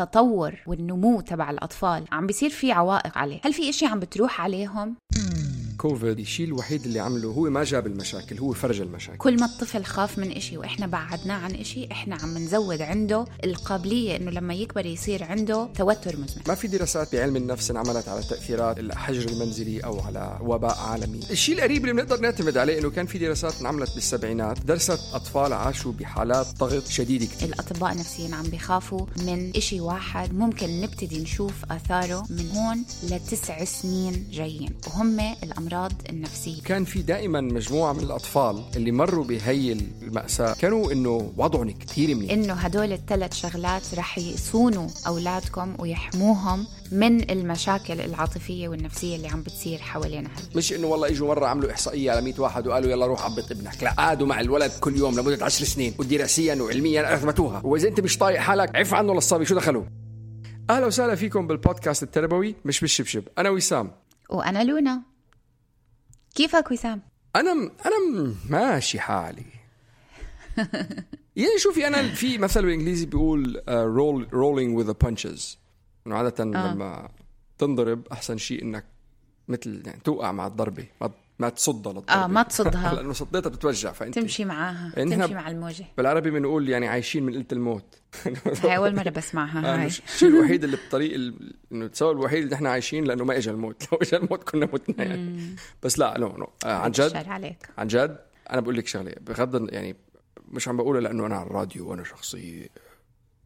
التطور والنمو تبع الأطفال عم بيصير في عوائق عليه هل في إشي عم بتروح عليهم؟ كوفيد الشيء الوحيد اللي عمله هو ما جاب المشاكل هو فرج المشاكل. كل ما الطفل خاف من إشي وإحنا بعدناه عن إشي إحنا عم نزود عنده القابلية إنه لما يكبر يصير عنده توتر مزمن. ما في دراسات بعلم النفس انعملت على تأثيرات الحجر المنزلي أو على وباء عالمي. الشيء القريب اللي بنقدر نعتمد عليه إنه كان في دراسات انعملت بالسبعينات درست أطفال عاشوا بحالات ضغط شديده كثير الأطباء النفسيين عم بيخافوا من إشي واحد ممكن نبتدي نشوف آثاره من هون لتسع سنين جايين. وهم الأمراض النفسية. كان في دائما مجموعة من الأطفال اللي مروا بهي المأساة كانوا إنه وضعهم كثير منيح. إنه هدول الثلاث شغلات رح يصونوا أولادكم ويحموهم من المشاكل العاطفية والنفسية اللي عم بتصير حوالينا هلا مش إنه والله إجوا مرة عملوا إحصائية على 100 واحد وقالوا يلا روح عبط ابنك لا قعدوا مع الولد كل يوم لمدة 10 سنين ودراسيا وعلميا أثبتوها. وإذا أنت مش طايق حالك عف عنه للصبي شو دخلوا؟ أهلا وسهلا فيكم بالبودكاست التربوي مش بالشبشب. أنا وسام. وأنا لونا. كيفك وسام؟ أنا م... أنا م... ماشي حالي يعني شوفي أنا في مثل بالإنجليزي بيقول roll rolling with punches إنه عادة آه. لما تنضرب أحسن شيء إنك مثل يعني توقع مع الضربة ما ما تصدها للضربه آه ما تصدها. لأنه صديتها بتتوجع فأنت تمشي معاها يعني تمشي مع الموجة. بالعربي بنقول يعني عايشين من قلة الموت. هاي أول مرة بسمعها آه، هاي. الشيء الوحيد اللي ال- إنه السبب الوحيد اللي إحنا عايشين لأنه ما اجى الموت. لو اجى الموت كنا متنا يعني. بس لا no no آه عن جد. عليك. عن جد. أنا بقول لك شغلة بغض يعني مش عم بقولها لأنه أنا على الراديو وأنا شخصية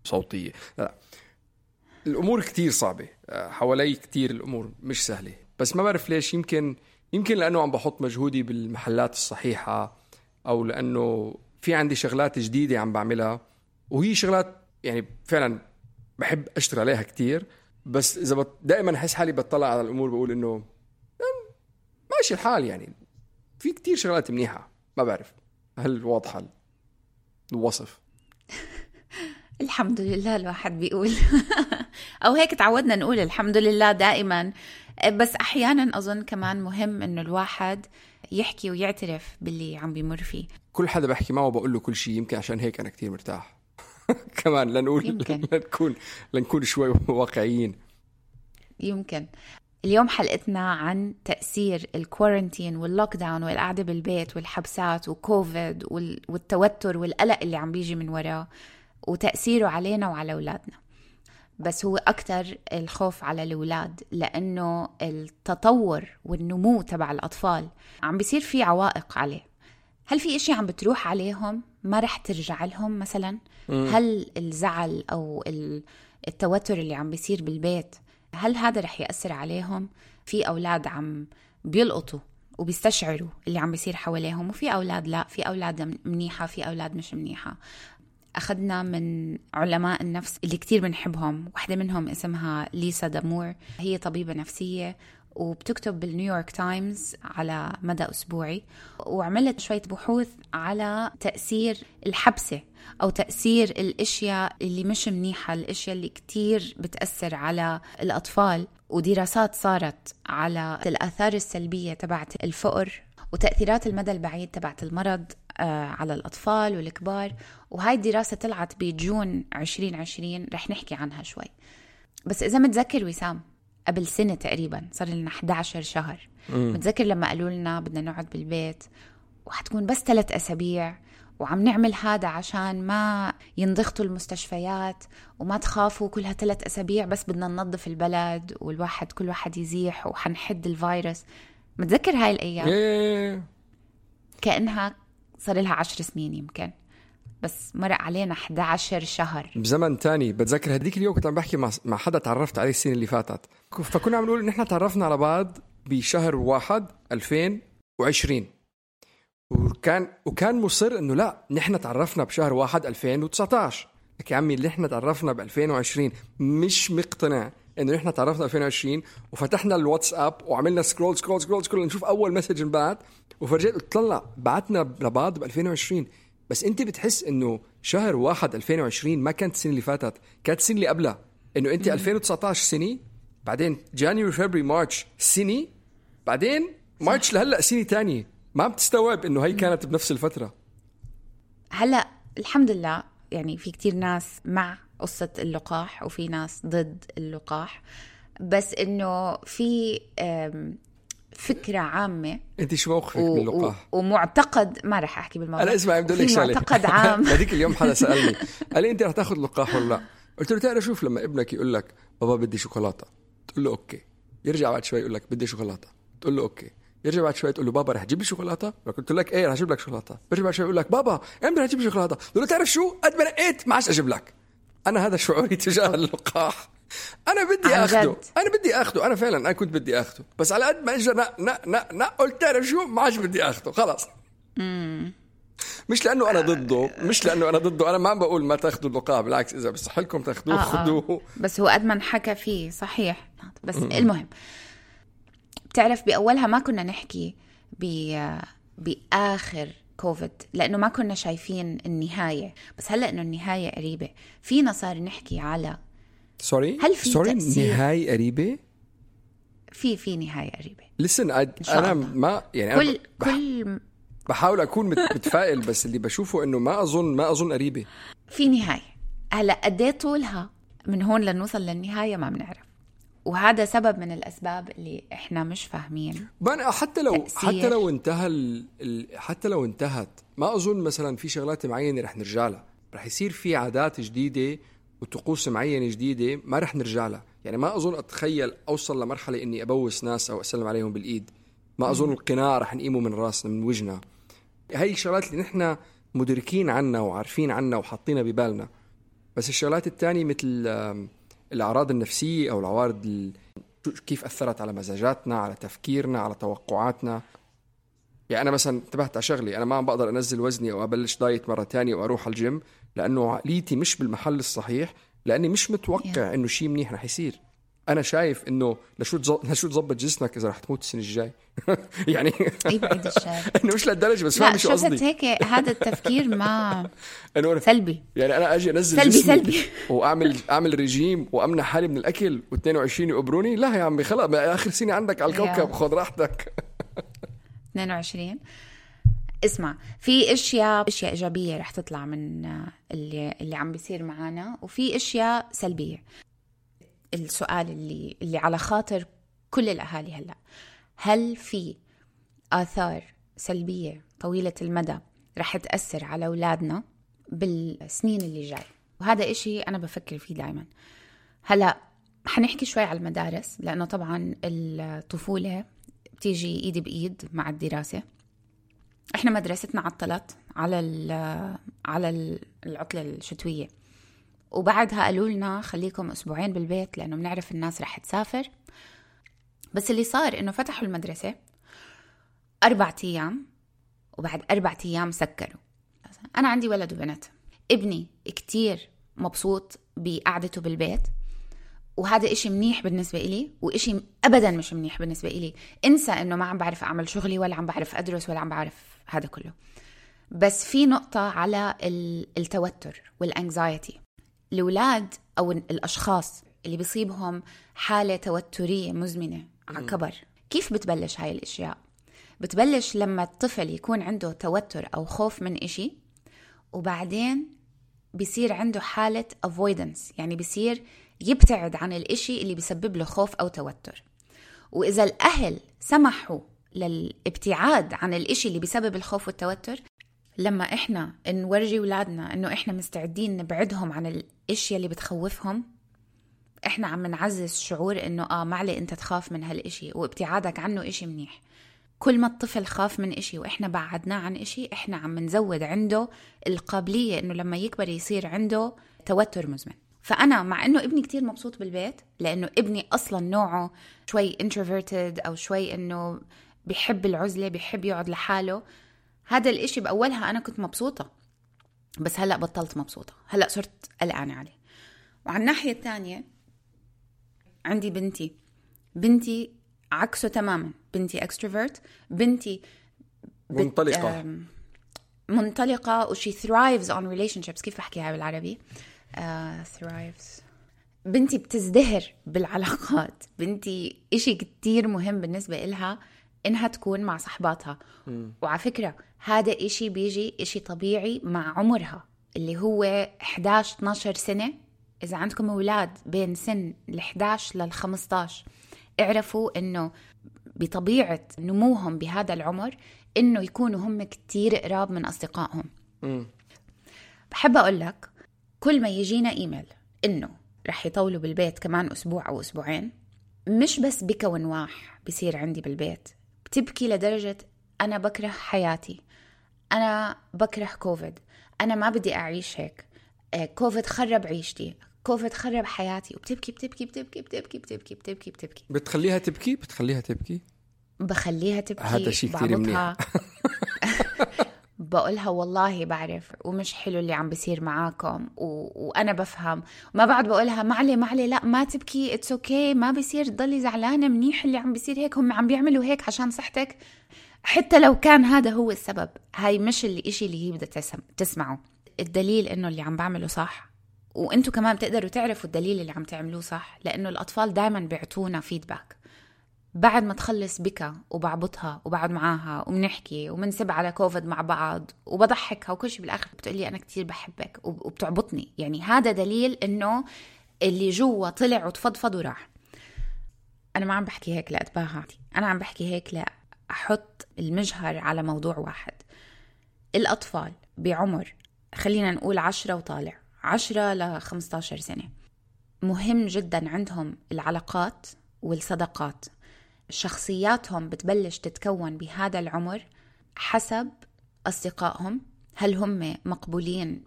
صوتية. لا, لا. الأمور كتير صعبة. آه، حوالي كتير الأمور مش سهلة. بس ما بعرف ليش يمكن يمكن لأنه عم بحط مجهودي بالمحلات الصحيحة أو لأنه في عندي شغلات جديدة عم بعملها. وهي شغلات يعني فعلا بحب أشتغل عليها كتير. بس إذا بت... دائما أحس حالي بطلع على الأمور بقول إنه "أم، ماشي الحال يعني. في كتير شغلات منيحة. ما بعرف هل واضحة الوصف؟ الحمد لله الواحد بيقول. أو هيك تعودنا نقول الحمد لله دائما. بس أحيانا أظن كمان مهم إنه الواحد يحكي ويعترف باللي عم بيمر فيه. كل حدا بحكي معه بقول له كل شيء يمكن عشان هيك أنا كتير مرتاح. كمان لنقول يمكن. لنكون لنكون شوي واقعيين. يمكن. اليوم حلقتنا عن تأثير ال quarantine وال lockdown والقعدة بالبيت والحبسات وكوفيد وال- والتوتر والقلق اللي عم بيجي من وراه وتأثيره علينا وعلى أولادنا. بس هو أكتر الخوف على الأولاد لأنه التطور والنمو تبع الأطفال عم بيصير في عوائق عليه. هل في إشي عم بتروح عليهم؟ ما رح ترجع لهم مثلا؟ هل الزعل أو ال- التوتر اللي عم بيصير بالبيت هل هذا رح يأثر عليهم؟ في أولاد عم بيلقطوا وبيستشعروا اللي عم بيصير حواليهم وفي أولاد لا في أولاد منيحة في أولاد مش منيحة. أخذنا من علماء النفس اللي كتير بنحبهم. واحدة منهم اسمها ليسا دامور هي طبيبة نفسية وبتكتب بالنيويورك تايمز على مدى أسبوعي وعملت شوية بحوث على تأثير الحبسة أو تأثير الأشياء اللي مش منيحة الأشياء اللي كتير بتأثر على الأطفال. ودراسات صارت على الآثار السلبية تبعت الفقر وتأثيرات المدى البعيد تبعت المرض. على الأطفال والكبار. وهاي الدراسة طلعت بجون 2020 رح نحكي عنها شوي. بس إذا متذكر وسام قبل سنة تقريبا صار لنا 11 شهر. متذكر لما قالوا لنا بدنا نقعد بالبيت وحتكون بس ثلاث أسابيع وعم نعمل هذا عشان ما ينضغطوا المستشفيات وما تخافوا كلها ثلاث أسابيع بس بدنا ننظف البلد والواحد كل واحد يزيح وحنحد الفيروس. متذكر هاي الأيام؟ إيه. كأنها صار لها عشر سنين يمكن. بس مرق علينا 11 شهر. بزمن تاني. بتذكر هديك اليوم كنت عم بحكي مع حدا تعرفت عليه السنة اللي فاتت. فكنا عم نقول إن إحنا تعرفنا على بعض بشهر واحد 2020 وكان وكان مصر إنه لا نحن تعرفنا بشهر واحد 2019 لك يا عمي اللي إحنا تعرفنا ب 2020 مش مقتنع. انه نحن تعرفنا ب 2020 وفتحنا الواتساب وعملنا scroll scroll scroll scroll نشوف أول message انبعت وفرجيت قلت طلع بعتنا لبعض ب 2020 بس أنت بتحس إنه شهر واحد 2020 ما كانت السنة اللي فاتت كانت السنة اللي قبلها. إنه أنت 2019 سنة بعدين جانيوري فبراير مارش سنة بعدين مارش لهلأ سنة تانية. ما بتستوعب إنه هي كانت بنفس الفترة. هلأ الحمد لله يعني في كتير ناس مع قصة اللقاح وفي ناس ضد اللقاح. بس إنه في فكرة عامة. أنت شو موقفك و- من اللقاح؟ و- ومعتقد ما رح أحكي بالموضوع. أنا اسمع بدي أقول لك شغله معتقد عام. هذيك اليوم حدا سألني قال لي أنت رح تاخذ لقاح ولا لا؟ قلت له تعال شوف لما ابنك يقول لك بابا بدي شوكولاتة. تقول له okay. يرجع بعد شوي يقول لك بدي شوكولاتة. تقول له okay. يرجع بعد شوي تقول له بابا رح تجيب لي شوكولاتة؟ قلت لك إيه رح أجيب لك شوكولاتة. بيرجع بعد شوي يقول لك بابا إمتى رح تجيب لي شوكولاتة؟ تقول له تعرف شو؟ قد ما نقيت ما عادش أجيب لك. أنا هذا شعوري تجاه اللقاح. أنا بدي اخذه. أنا بدي اخذه أنا فعلا أنا كنت بدي اخذه بس على قد ما اجى نق نق نق نق قلت تعرف شو؟ ما عادش بدي اخذه خلص مش لأنه أنا ضده. مش لأنه أنا ضده. أنا ما عم بقول ما تأخذوا اللقاح بالعكس إذا بصح لكم تأخذوه آه، آه. خذوه بس هو قد ما انحكى فيه. صحيح. بس المهم. بتعرف بأولها ما كنا نحكي ب بآخر كوفيد لأنه ما كنا شايفين النهاية. بس هلأ إنه النهاية قريبة. فينا صار نحكي على sorry هل في sorry؟ نهاية قريبة؟ في في نهاية قريبة. لسن الله. ما يعني كل بح- كل بحاول أكون مت- متفائل بس اللي بشوفه إنه ما اظن ما أظن قريبة. في نهاية. هلأ قد إيه طولها؟ من هون لنوصل للنهاية ما بنعرف. وهذا سبب من الأسباب اللي إحنا مش فاهمين بقى حتى لو تأثير. حتى لو انتهى ال... حتى لو انتهت ما أظن مثلا في شغلات معينة رح نرجع لها. رح يصير في عادات جديدة وطقوس معينة جديدة ما رح نرجع لها. يعني ما أظن أتخيل أوصل لمرحلة إني أبوس ناس أو أسلم عليهم بالإيد. ما أظن القناع رح نقيمه من راسنا من وجهنا. هي الشغلات اللي نحن مدركين عنها وعارفين عنها وحاطينها ببالنا. بس الشغلات الثانية مثل الأعراض النفسية أو العوارض كيف أثرت على مزاجاتنا على تفكيرنا على توقعاتنا. يعني أنا مثلا انتبهت على شغلي أنا ما عم بقدر أنزل وزني أو أبلش diet مرة تانية وأروح على الجيم لأنه عقليتي مش بالمحل الصحيح لأني مش متوقع إنه شيء منيح رح يصير. أنا شايف إنه لشو تز- لشو تظبط جسمك إذا رح تموت السنة الجاي؟ يعني إنه مش لهالدرجة بس لا فاهم شو قصدي. هيك هذا التفكير ما إنه أنا- سلبي. يعني أنا أجي أنزل سلبي- جسمي سلبي. وأعمل أعمل ريجيم وأمنع حالي من الأكل و22 يقبروني؟ لا يا عمي خلص آخر سنة عندك على الكوكب. خذ راحتك. 22 اسمع في أشياء أشياء إيجابية رح تطلع من اللي اللي عم بيصير معنا وفي أشياء سلبية. السؤال اللي اللي على خاطر كل الأهالي هلأ. هل في آثار سلبية طويلة المدى رح تأثر على أولادنا بالسنين اللي جاي؟ وهذا إشي أنا بفكر فيه دائما هلأ حنحكي شوي على المدارس لأنه طبعا الطفولة بتيجي إيد بإيد مع الدراسة. إحنا مدرستنا عطلت على ال- على ال- العطلة الشتوية. وبعدها قالوا لنا خليكم أسبوعين بالبيت لأنه بنعرف الناس رح تسافر. بس اللي صار إنه فتحوا المدرسة أربع أيام وبعد أربع أيام سكروا. أنا عندي ولد وبنت. ابني كتير مبسوط بقعدته بالبيت وهذا إشي منيح بالنسبة إلي وإشي أبدا مش منيح بالنسبة إلي. انسى إنه ما عم بعرف أعمل شغلي ولا عم بعرف أدرس ولا عم بعرف هذا كله. بس في نقطة على ال- التوتر والانكزايتي الأولاد أو الأشخاص اللي بيصيبهم حالة توترية مزمنة على كبر كيف بتبلش هاي الأشياء؟ بتبلش لما الطفل يكون عنده توتر أو خوف من إشي وبعدين بيصير عنده حالة avoidance يعني بيصير يبتعد عن الإشي اللي بيسبب له خوف أو توتر وإذا الأهل سمحوا للابتعاد عن الإشي اللي بيسبب الخوف والتوتر لما إحنا نورجي اولادنا إنه إحنا مستعدين نبعدهم عن الإشياء اللي بتخوفهم إحنا عم نعزز شعور إنه آه معلي أنت تخاف من هالإشي وابتعادك عنه إشي منيح. كل ما الطفل خاف من إشي وإحنا بعدناه عن إشي إحنا عم نزود عنده القابلية إنه لما يكبر يصير عنده توتر مزمن. فأنا مع إنه ابني كتير مبسوط بالبيت لأنه ابني أصلا نوعه شوي introverted أو شوي إنه بيحب العزلة بيحب يقعد لحاله. هذا الإشي بأولها أنا كنت مبسوطة. بس هلأ بطلت مبسوطة. هلأ صرت قلقانة عليه. وعلى الناحية الثانية عندي بنتي. بنتي عكسه تماما. بنتي اكستروفرت بنتي بت- منطلقة. منطلقة وشي thrives on relationships. كيف بحكيها بالعربي؟ uh, thrives. بنتي بتزدهر بالعلاقات. بنتي إشي كتير مهم بالنسبة إلها إنها تكون مع صحباتها. وعلى فكرة هذا إشي بيجي إشي طبيعي مع عمرها اللي هو 11 12 سنة. إذا عندكم أولاد بين سن ال 11 لل 15 اعرفوا إنه بطبيعة نموهم بهذا العمر إنه يكونوا هم كتير قراب من أصدقائهم. بحب أقول لك كل ما يجينا إيميل إنه رح يطولوا بالبيت كمان أسبوع أو أسبوعين مش بس بكى ونواح بصير عندي بالبيت بتبكي لدرجة أنا بكره حياتي. أنا بكره كوفيد. أنا ما بدي أعيش هيك. آه، كوفيد خرب عيشتي. كوفيد خرب حياتي. وبتبكي بتبكي بتبكي بتبكي بتبكي بتبكي بتبكي. بتخليها تبكي؟ بتخليها تبكي؟ بخليها تبكي. هذا شي كتير بعبطها. بقولها والله بعرف. ومش حلو اللي عم بيصير معاكم. و... وأنا بفهم. ما بعد بقولها معلي معلي لا ما تبكي. it's okay okay. ما بيصير تضلي زعلانة منيح اللي عم بيصير هيك. هم عم بيعملوا هيك عشان صحتك. حتى لو كان هذا هو السبب هاي مش اللي إشي اللي هي بدها تسم... تسمعه. الدليل إنه اللي عم بعمله صح. وانتوا كمان بتقدروا تعرفوا الدليل اللي عم تعملوه صح لأنه الأطفال دائما بيعطونا فيدباك بعد ما تخلص بكى وبعبطها وبقعد معاها وبنحكي وبنسب على كوفيد مع بعض وبضحكها وكل شيء بالآخر بتقولي أنا كتير بحبك وب- وبتعبطني. يعني هذا دليل إنه اللي جوا طلع وتفضفض وراح أنا ما عم بحكي هيك لاتباهى أنا عم بحكي هيك لاحط المجهر على موضوع واحد. الأطفال بعمر خلينا نقول عشرة وطالع عشرة ل 15 سنة. مهم جدا عندهم العلاقات والصداقات. شخصياتهم بتبلش تتكون بهذا العمر حسب أصدقائهم. هل هم مقبولين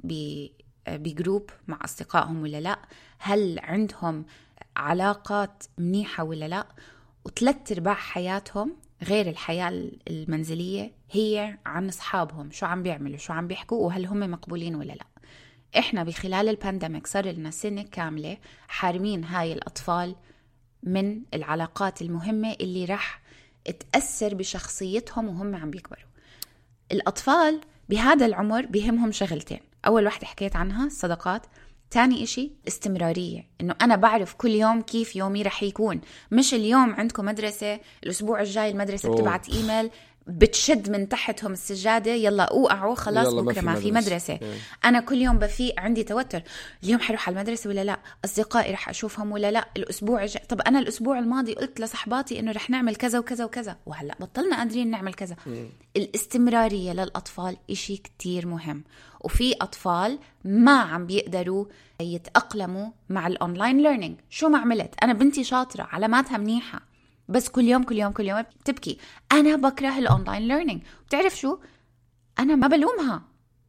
بجروب مع أصدقائهم ولا لا؟ هل عندهم علاقات منيحة ولا لا؟ وثلاث أرباع حياتهم غير الحياة المنزلية هي عن أصحابهم شو عم بيعملوا شو عم بيحكوا وهل هم مقبولين ولا لا. إحنا بخلال ال pandemic صار لنا سنة كاملة حارمين هاي الأطفال من العلاقات المهمة اللي رح تأثر بشخصيتهم وهم عم بيكبروا. الأطفال بهذا العمر بيهمهم شغلتين. أول واحدة حكيت عنها الصداقات. تاني إشي استمرارية إنه أنا بعرف كل يوم كيف يومي رح يكون مش اليوم عندكم مدرسة الأسبوع الجاي المدرسة أوه. بتبعت إيميل بتشد من تحتهم السجادة يلا أوقعوا خلاص يلا في ما في مدرسة. مدرسة. إيه. أنا كل يوم بفيق عندي توتر. اليوم حروح على المدرسة ولا لا؟ أصدقائي رح أشوفهم ولا لا؟ الأسبوع الجاي. طب أنا الأسبوع الماضي قلت لصحباتي إنه رح نعمل كذا وكذا وكذا. وهلأ بطلنا قادرين نعمل كذا. الاستمرارية للأطفال إشي كتير مهم. وفي أطفال ما عم بيقدروا يتأقلموا مع ال online learning شو ما عملت؟ أنا بنتي شاطرة علاماتها منيحة. بس كل يوم كل يوم كل يوم بتبكي. أنا بكره ال online learning بتعرف شو؟ أنا ما بلومها.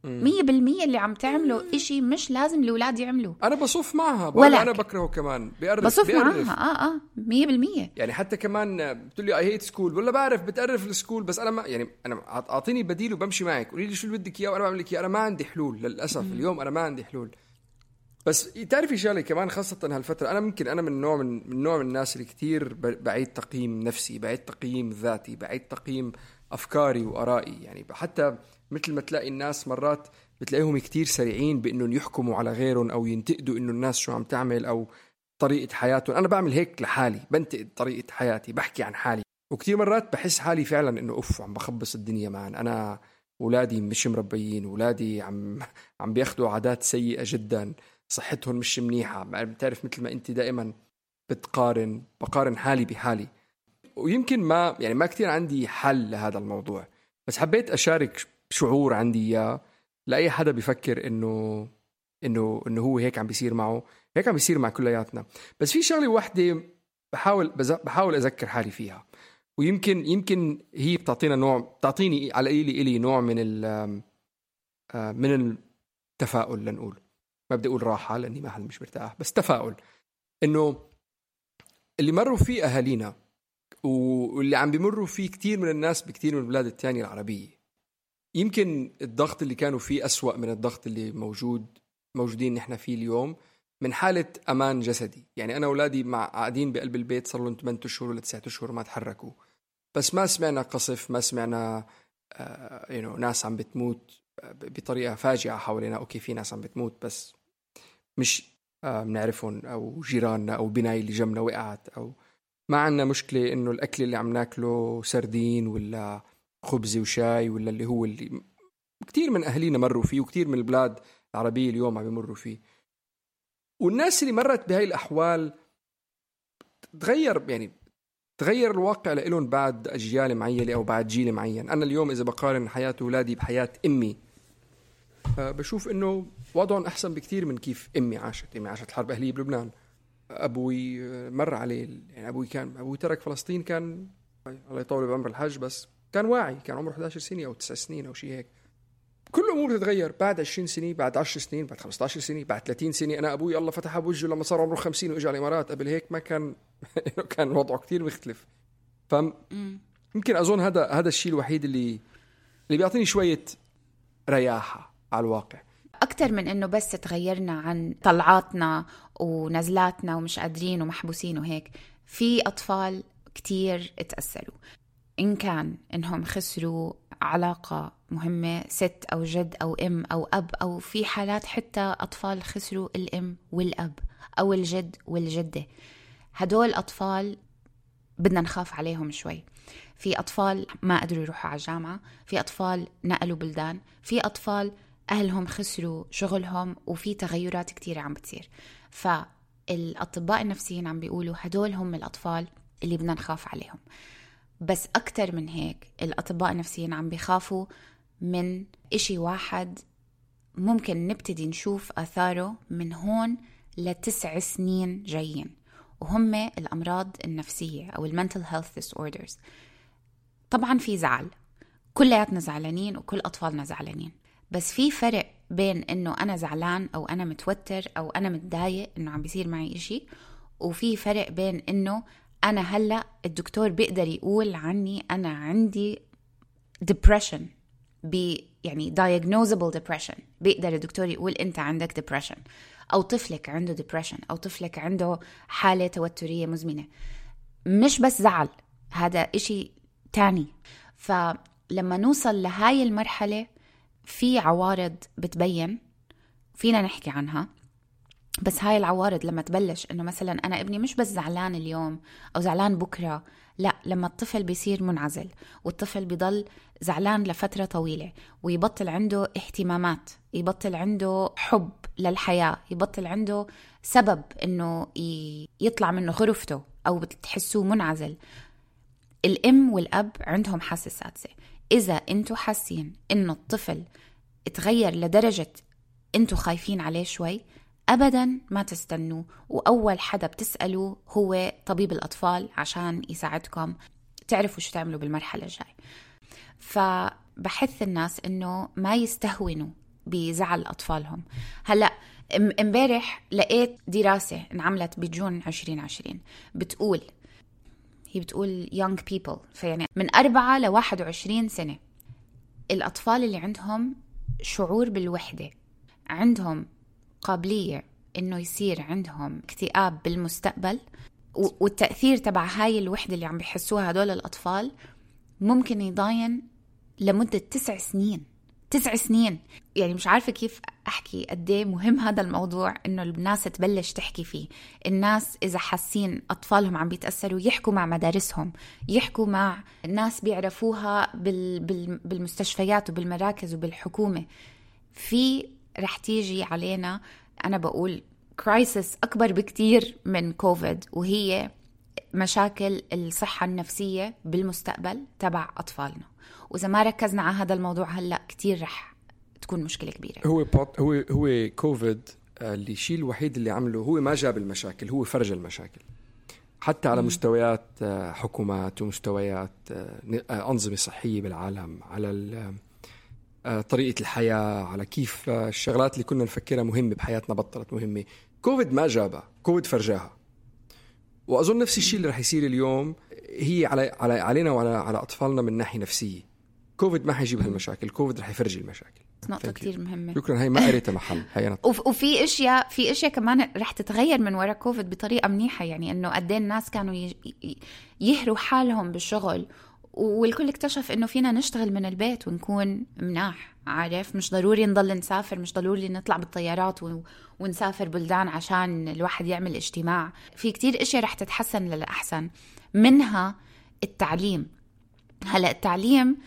مية بالمية اللي عم تعمله إشي مش لازم الأولاد يعملوا أنا بصف معها ولكن. أنا بكرهه كمان. بيقرف بصف بيقرف. معاها آه آه. مية بالمية. يعني حتى كمان بتقول لي I hate school ولا بعرف بتقرف ال school بس أنا ما يعني أنا أعط- أعطيني بديل وبمشي معك. قولي لي شو اللي بدك إياه وأنا بعمل لك إياه. أنا ما عندي حلول للأسف. اليوم أنا ما عندي حلول. بس تعرفي شغلة كمان خاصة هالفترة أنا ممكن أنا من نوع من من نوع من الناس اللي كثير بعيد تقييم نفسي بعيد تقييم ذاتي بعيد تقييم أفكاري وآرائي. يعني حتى مثل ما تلاقي الناس مرات بتلاقيهم كثير سريعين بإنهم يحكموا على غيرهم أو ينتقدوا إنه الناس شو عم تعمل أو طريقة حياتهم. أنا بعمل هيك لحالي بنتقد طريقة حياتي بحكي عن حالي. وكثير مرات بحس حالي فعلا إنه أوف عم بخبص الدنيا معن أنا أولادي مش مربيين أولادي عم عم بياخذوا عادات سيئة جدا. صحتهم مش منيحة. بتعرف مثل ما أنت دائما بتقارن بقارن حالي بحالي. ويمكن ما يعني ما كثير عندي حل لهذا الموضوع. بس حبيت أشارك شعور عندي إياه لأي حدا بيفكر انه انه إنه هو هيك عم بيصير معه. هيك عم بيصير مع كلياتنا. بس في شغلة واحدة بحاول بحاول أذكر حالي فيها. ويمكن يمكن هي بتعطينا نوع بتعطيني على قليلي إلي نوع من ال من التفاؤل لنقول. ما بدي أقول راحة لأني ما حد مش مرتاح بس تفاؤل. إنه اللي مروا فيه أهالينا واللي عم بيمروا فيه كثير من الناس بكثير من البلاد الثانية العربية يمكن الضغط اللي كانوا فيه أسوأ من الضغط اللي موجود موجودين نحن فيه اليوم من حالة أمان جسدي. يعني أنا أولادي مع قاعدين بقلب البيت صار لهم 8 أشهر ولا 9 أشهر ما تحركوا. بس ما سمعنا قصف ما سمعنا آه you know, ناس عم بتموت بطريقة فاجعة حوالينا. okay في ناس عم بتموت بس مش آه بنعرفهم أو جيراننا أو بناي اللي جنبنا وقعت أو ما عندنا مشكلة إنه الأكل اللي عم ناكله سردين ولا خبزة وشاي ولا اللي هو اللي كثير من أهالينا مروا فيه وكثير من البلاد العربية اليوم عم يمروا فيه. والناس اللي مرت بهاي الأحوال تغير يعني تغير الواقع لهم بعد أجيال معينة أو بعد جيل معين. أنا اليوم إذا بقارن حياة أولادي بحياة أمي بشوف إنه وضعهم أحسن بكثير من كيف أمي عاشت. أمي عاشت الحرب أهلية بلبنان. أبوي مر عليه يعني أبوي كان أبوي ترك فلسطين كان الله يطول بعمر الحج بس كان واعي كان عمره 11 سنة أو 9 سنين أو شيء هيك. كل الأمور بتتغير بعد 20 سنة بعد 10 سنين بعد 15 سنة بعد 30 سنة. أنا أبوي الله فتح بوجهه لما صار عمره 50 واجى على الإمارات. قبل هيك ما كان كان وضعه كثير مختلف. ف يمكن أظن هذا هذا الشيء الوحيد اللي اللي بيعطيني شوية رياحة على الواقع. أكثر من إنه بس تغيرنا عن طلعاتنا ونزلاتنا ومش قادرين ومحبوسين وهيك. في أطفال كتير تأثروا. إن كان إنهم خسروا علاقة مهمة ست أو جد أو أم أو أب أو في حالات حتى أطفال خسروا الأم والأب أو الجد والجدة. هدول أطفال بدنا نخاف عليهم شوي. في أطفال ما قدروا يروحوا على الجامعة في أطفال نقلوا بلدان في أطفال أهلهم خسروا شغلهم وفي تغيرات كتيرة عم بتصير. فالأطباء النفسيين عم بيقولوا هدول هم الأطفال اللي بدنا نخاف عليهم. بس أكتر من هيك الأطباء النفسيين عم بيخافوا من إشي واحد ممكن نبتدي نشوف آثاره من هون لتسع سنين جايين وهم الأمراض النفسية أو المنتل هيلث disorders. طبعا في زعل. كلياتنا زعلانين وكل أطفالنا زعلانين. بس في فرق بين إنه أنا زعلان أو أنا متوتر أو أنا متضايق إنه عم بيصير معي إشي وفي فرق بين إنه أنا هلأ الدكتور بيقدر يقول عني أنا عندي depression ب يعني diagnosable depression بيقدر الدكتور يقول أنت عندك depression أو طفلك عنده depression أو طفلك عنده حالة توترية مزمنة. مش بس زعل هذا إشي تاني. فلما نوصل لهاي المرحلة في عوارض بتبين فينا نحكي عنها. بس هاي العوارض لما تبلش إنه مثلا أنا ابني مش بس زعلان اليوم أو زعلان بكرة لا لما الطفل بيصير منعزل والطفل بيضل زعلان لفترة طويلة ويبطل عنده اهتمامات يبطل عنده حب للحياة يبطل عنده سبب إنه يطلع منه غرفته أو بتحسوه منعزل. الأم والأب عندهم حاسة سادسة. إذا أنتم حاسين انه الطفل تغير لدرجة أنتم خايفين عليه شوي ابدا ما تستنوا وأول حدا بتسالوا هو طبيب الأطفال عشان يساعدكم تعرفوا شو تعملوا بالمرحلة الجاي. فبحث الناس إنه ما يستهونوا بزعل أطفالهم. هلأ إمبارح لقيت دراسة انعملت بجون 2020 بتقول هي بتقول young people. فيعني من أربعة ل 21 سنة. الأطفال اللي عندهم شعور بالوحدة. عندهم قابلية إنه يصير عندهم اكتئاب بالمستقبل. والتأثير تبع هاي الوحدة اللي عم بيحسوها هدول الأطفال ممكن يضاين لمدة تسع سنين. تسع سنين. يعني مش عارفة كيف أحكي قد إيه مهم هذا الموضوع إنه الناس تبلش تحكي فيه. الناس إذا حاسين أطفالهم عم بيتأثروا يحكوا مع مدارسهم يحكوا مع ناس بيعرفوها بال... بال... بالمستشفيات وبالمراكز وبالحكومة. في رح تيجي علينا أنا بقول crisis أكبر بكتير من كوفيد وهي مشاكل الصحة النفسية بالمستقبل تبع أطفالنا. وإذا ما ركزنا على هذا الموضوع هلأ كتير رح تكون مشكلة كبيرة. هو but هو هو كوفيد آه، اللي الشيء الوحيد اللي عمله هو ما جاب المشاكل هو فرج المشاكل. حتى على مستويات آه، حكومات ومستويات آه، أنظمة صحية بالعالم على طريقة الحياة على كيف الشغلات اللي كنا نفكرها مهمة بحياتنا بطلت مهمة. كوفيد ما جابها كوفيد فرجاها. وأظن نفس الشيء اللي رح يصير اليوم هي على على علينا وعلى على أطفالنا من ناحية نفسية. كوفيد ما حيجيب هالمشاكل. كوفيد رح يفرج المشاكل. نقطة كثير مهمة. شكرا. هي ما قريتها محل. هي وفي اشياء في أشياء كمان رح تتغير من وراء كوفيد بطريقة منيحة. يعني إنه قد إيه الناس كانوا يهروا حالهم بالشغل والكل اكتشف إنه فينا نشتغل من البيت ونكون مناح. عارف مش ضروري نضل نسافر مش ضروري نطلع بالطيارات ونسافر بلدان عشان الواحد يعمل اجتماع. في كتير اشياء رح تتحسن للأحسن منها التعليم. هلا التعليم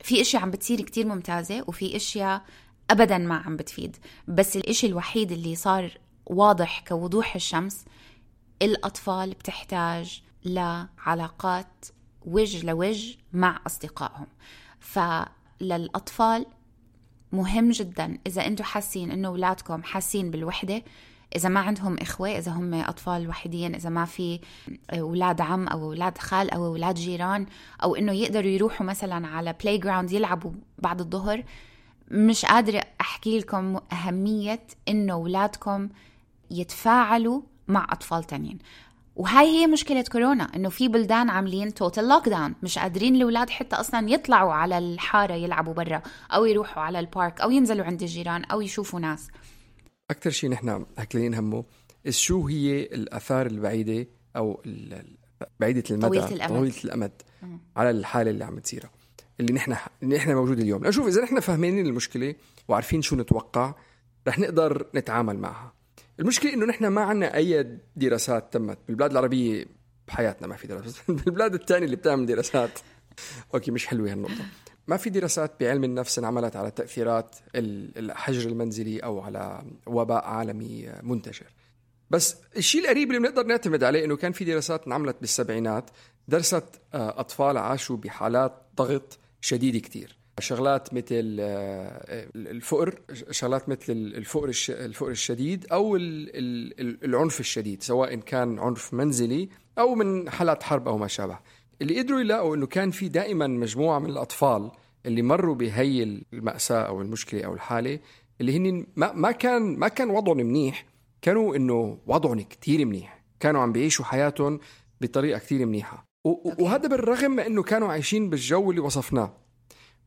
في اشياء عم بتصير كتير ممتازة وفي اشياء ابدا ما عم بتفيد. بس الإشي الوحيد اللي صار واضح كوضوح الشمس الأطفال بتحتاج لعلاقات وجه لوجه مع أصدقائهم. فللأطفال مهم جدا إذا أنتم حاسين إنه اولادكم حاسين بالوحدة إذا ما عندهم إخوة إذا هم أطفال وحيدين إذا ما في أولاد عم أو أولاد خال أو أولاد جيران أو إنه يقدروا يروحوا مثلا على playground يلعبوا بعد الظهر مش قادرة أحكي لكم أهمية إنه اولادكم يتفاعلوا مع أطفال تانيين. وهاي هي مشكلة كورونا إنه في بلدان عاملين total lockdown مش قادرين الأولاد حتى أصلا يطلعوا على الحارة يلعبوا برا أو يروحوا على ال park أو ينزلوا عند الجيران أو يشوفوا ناس. أكثر شيء نحن هكلين همه شو هي الآثار البعيدة أو بعيدة المدى طويلة الأمد, طويلة الأمد على الحالة اللي عم تصير اللي نحن اللي نحن موجود اليوم. شوف إذا نحن فاهمين المشكلة وعارفين شو نتوقع رح نقدر نتعامل معها. المشكلة إنه نحن ما عندنا أي دراسات تمت. بالبلاد العربية بحياتنا ما في دراسات. بالبلاد الثانية اللي بتعمل دراسات. okay مش حلوة هالنقطة. ما في دراسات بعلم النفس انعملت على تأثيرات الحجر المنزلي أو على وباء عالمي منتشر. بس الشيء القريب اللي بنقدر نعتمد عليه إنه كان في دراسات انعملت بالسبعينات درست آه، أطفال عاشوا بحالات ضغط شديد كتير. شغلات مثل آه، الفقر شغلات مثل الفقر الفقر الشديد أو العنف الشديد سواء كان عنف منزلي أو من حالات حرب أو ما شابه. اللي قدروا يلاقوا إنه كان في دائما مجموعة من الأطفال اللي مروا بهي المأساة أو المشكلة أو الحالة اللي هن ما ما كان ما كان وضعهم منيح. كانوا إنه وضعهم كثير منيح. كانوا عم بيعيشوا حياتهم بطريقة كثير منيحة. وهذا بالرغم من إنه كانوا عايشين بالجو اللي وصفناه.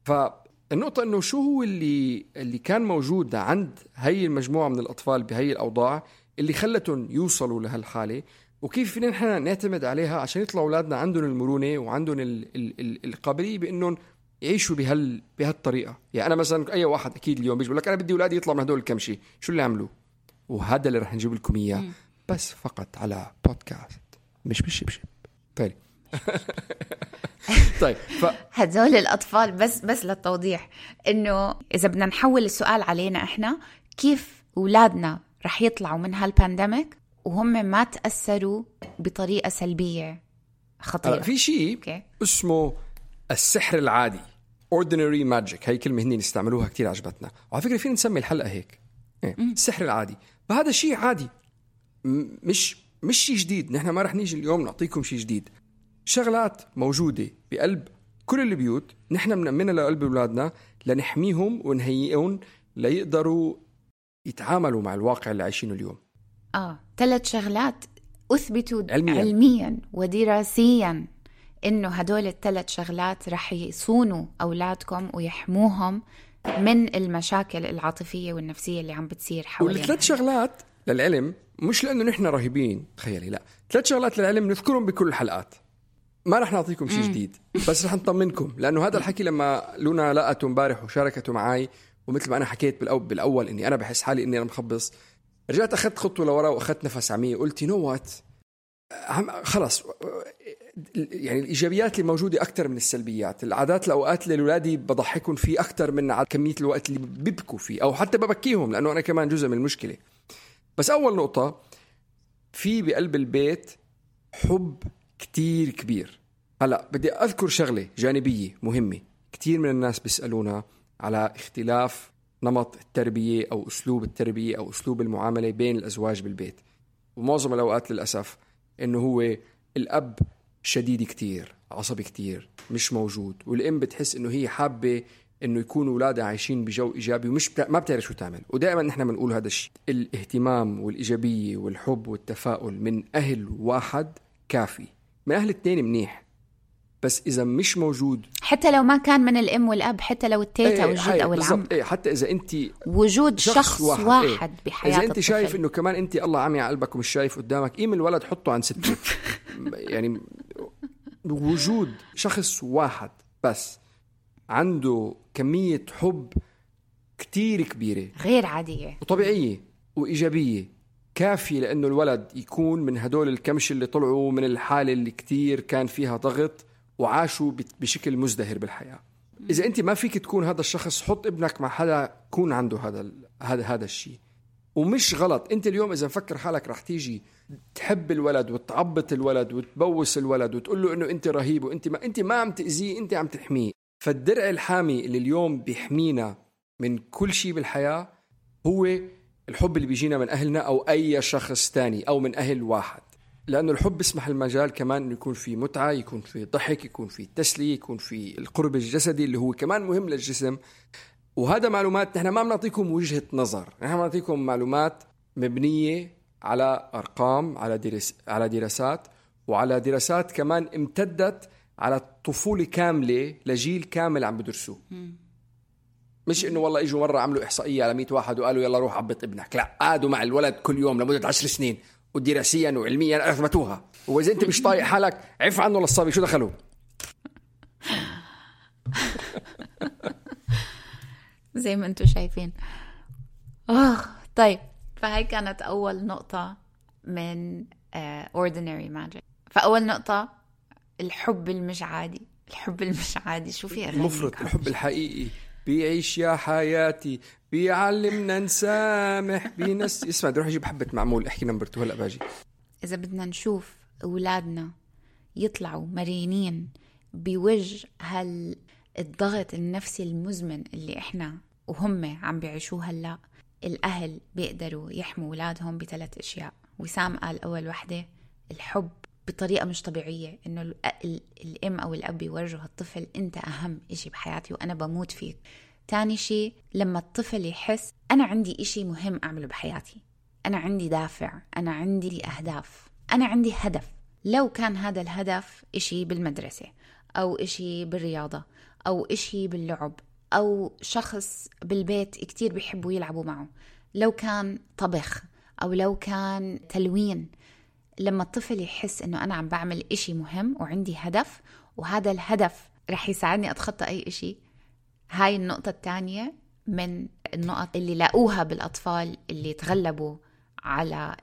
فالنقطة إنه شو هو اللي اللي كان موجود عند هي المجموعة من الأطفال بهي الأوضاع اللي خلتهم يوصلوا لهالحالة وكيف فينا نحن نعتمد عليها عشان يطلعوا أولادنا عندهم المرونة وعندهم ال ال ال القابلية بإنهم يعيشوا بهال بهالطريقة، يعني أنا مثلا أي واحد أكيد اليوم بيجي بقول لك أنا بدي أولادي يطلعوا من هدول الكمشي، شو اللي عملوا؟ وهذا اللي رح نجيب لكم إياه بس فقط على بودكاست مش بالشبشب. طيب طيب ف... هدول الأطفال بس بس للتوضيح. إنه إذا بدنا نحول السؤال علينا إحنا كيف أولادنا رح يطلعوا من هالبانديميك وهم ما تأثروا بطريقة سلبية خطيرة؟ في شيء okay. اسمه السحر العادي ordinary magic. هي كلمة هني نستعملوها كثير عجبتنا. وعلى فكرة فينا نسمي الحلقة هيك. إيه؟ السحر العادي. فهذا شيء عادي. مش مش شيء جديد. نحن ما رح نيجي اليوم نعطيكم شيء جديد. شغلات موجودة بقلب كل البيوت. نحن بنأمنها لقلب أولادنا لنحميهم ونهيئهم ليقدروا يتعاملوا مع الواقع اللي عايشينه اليوم. آه ثلاث شغلات أثبتوا علميا, علميا ودراسيا إنه هدول الثلاث شغلات رح يصونوا أولادكم ويحموهم من المشاكل العاطفية والنفسية اللي عم بتصير حوالينا والثلاث شغلات للعلم مش لأنه نحن رهيبين تخيلي لا. ثلاث شغلات للعلم نذكرهم بكل الحلقات. ما رح نعطيكم شيء جديد بس رح نطمنكم لأنه هذا الحكي لما لونا لقته امبارح وشاركته معي ومثل ما أنا حكيت بالأول, بالأول إني أنا بحس حالي إني أنا مخبص رجعت أخذت خطوة لورا وأخذت نفس عميق قلت نو وات خلص يعني الإيجابيات اللي موجودة أكثر من السلبيات العادات الأوقات اللي اولادي بضحكهم فيه أكثر من كمية الوقت اللي بيبكوا فيه أو حتى ببكيهم لأنه أنا كمان جزء من المشكلة. بس أول نقطة في بقلب البيت حب كتير كبير. هلا بدي أذكر شغلة جانبية مهمة. كتير من الناس بيسألونا على اختلاف نمط التربية أو أسلوب التربية أو أسلوب المعاملة بين الأزواج بالبيت. ومعظم الأوقات للأسف إنه هو الأب شديد كتير عصبي كتير مش موجود. والأم بتحس إنه هي حابة إنه يكونوا أولادها عايشين بجو إيجابي ومش بتا... ما بتعرف شو تعمل. ودائما نحن بنقول هذا الشيء. الاهتمام والإيجابية والحب والتفاؤل من أهل واحد كافي. من أهل اثنين منيح بس إذا مش موجود حتى لو ما كان من الأم والأب حتى لو التيتا إيه، والجد هاي أو العم. إيه حتى إذا انت وجود شخص, شخص واحد, واحد إيه. بحياة إذا انت الطفل. شايف إنه كمان انت الله عمي على قلبك ومش شايف قدامك قيم الولد حطه عن سته يعني وجود شخص واحد بس عنده كمية حب كتير كبيرة. غير عادية. وطبيعية وإيجابية. كافية لأنه الولد يكون من هدول الكمش اللي طلعوا من الحالة اللي كتير كان فيها ضغط وعاشوا بشكل مزدهر بالحياة. إذا أنت ما فيك تكون هذا الشخص حط ابنك مع حدا يكون عنده هذا هذا هذا الشيء. ومش غلط. أنت اليوم إذا مفكر حالك رح تيجي تحب الولد وتعبط الولد وتبوس الولد وتقول له إنه أنت رهيب وأنت ما أنت ما عم تأذيه أنت عم تحميه. فالدرع الحامي اللي اليوم بيحمينا من كل شيء بالحياة هو الحب اللي بيجينا من أهلنا أو أي شخص تاني أو من أهل واحد. لأنه الحب بيسمح المجال كمان إنه يكون في متعة يكون في ضحك يكون في تسلية يكون في القرب الجسدي اللي هو كمان مهم للجسم. وهذا معلومات نحن ما بنعطيكم وجهة نظر. نحن بنعطيكم معلومات مبنية على أرقام على درس على دراسات وعلى دراسات كمان امتدت على طفولة كاملة لجيل كامل عم بدرسوه. مش إنه والله إجوا مرة عملوا إحصائية على 100 واحد وقالوا يلا روح عبط ابنك. لا قعدوا مع الولد كل يوم لمدة 10 سنين ودراسيا وعلميا اثبتوها وإذا أنت مش طايق حالك عف عنه للصبي شو دخله زي ما أنتم شايفين. آخ طيب. فهي كانت أول نقطة من uh, ordinary magic. فأول نقطة الحب المش عادي الحب المش عادي شو في المفرط الحب الحقيقي. بيعيش يا حياتي بيعلمنا نسامح بينس. اسمع بدي أروح أجيب حبة معمول احكي نمبر 2 هلا باجي. إذا بدنا نشوف أولادنا يطلعوا مرينين بوجه هالضغط النفسي المزمن اللي إحنا وهم عم بيعيشوه هلأ الأهل بيقدروا يحموا أولادهم بثلاث أشياء. وسام قال أول وحدة الحب. بطريقة مش طبيعية إنه ال- ال- الأم أو الأب يورجوا هالطفل أنت أهم إشي بحياتي وأنا بموت فيك. تاني شيء لما الطفل يحس أنا عندي إشي مهم أعمله بحياتي. أنا عندي دافع أنا عندي أهداف أنا عندي هدف. لو كان هذا الهدف إشي بالمدرسة أو إشي بالرياضة أو إشي باللعب أو شخص بالبيت كتير بيحبوا يلعبوا معه لو كان طبخ أو لو كان تلوين لما الطفل يحس إنه أنا عم بعمل إشي مهم وعندي هدف وهذا الهدف رح يساعدني أتخطى أي إشي هاي النقطة الثانية من النقط اللي لاقوها بالأطفال اللي تغلبوا على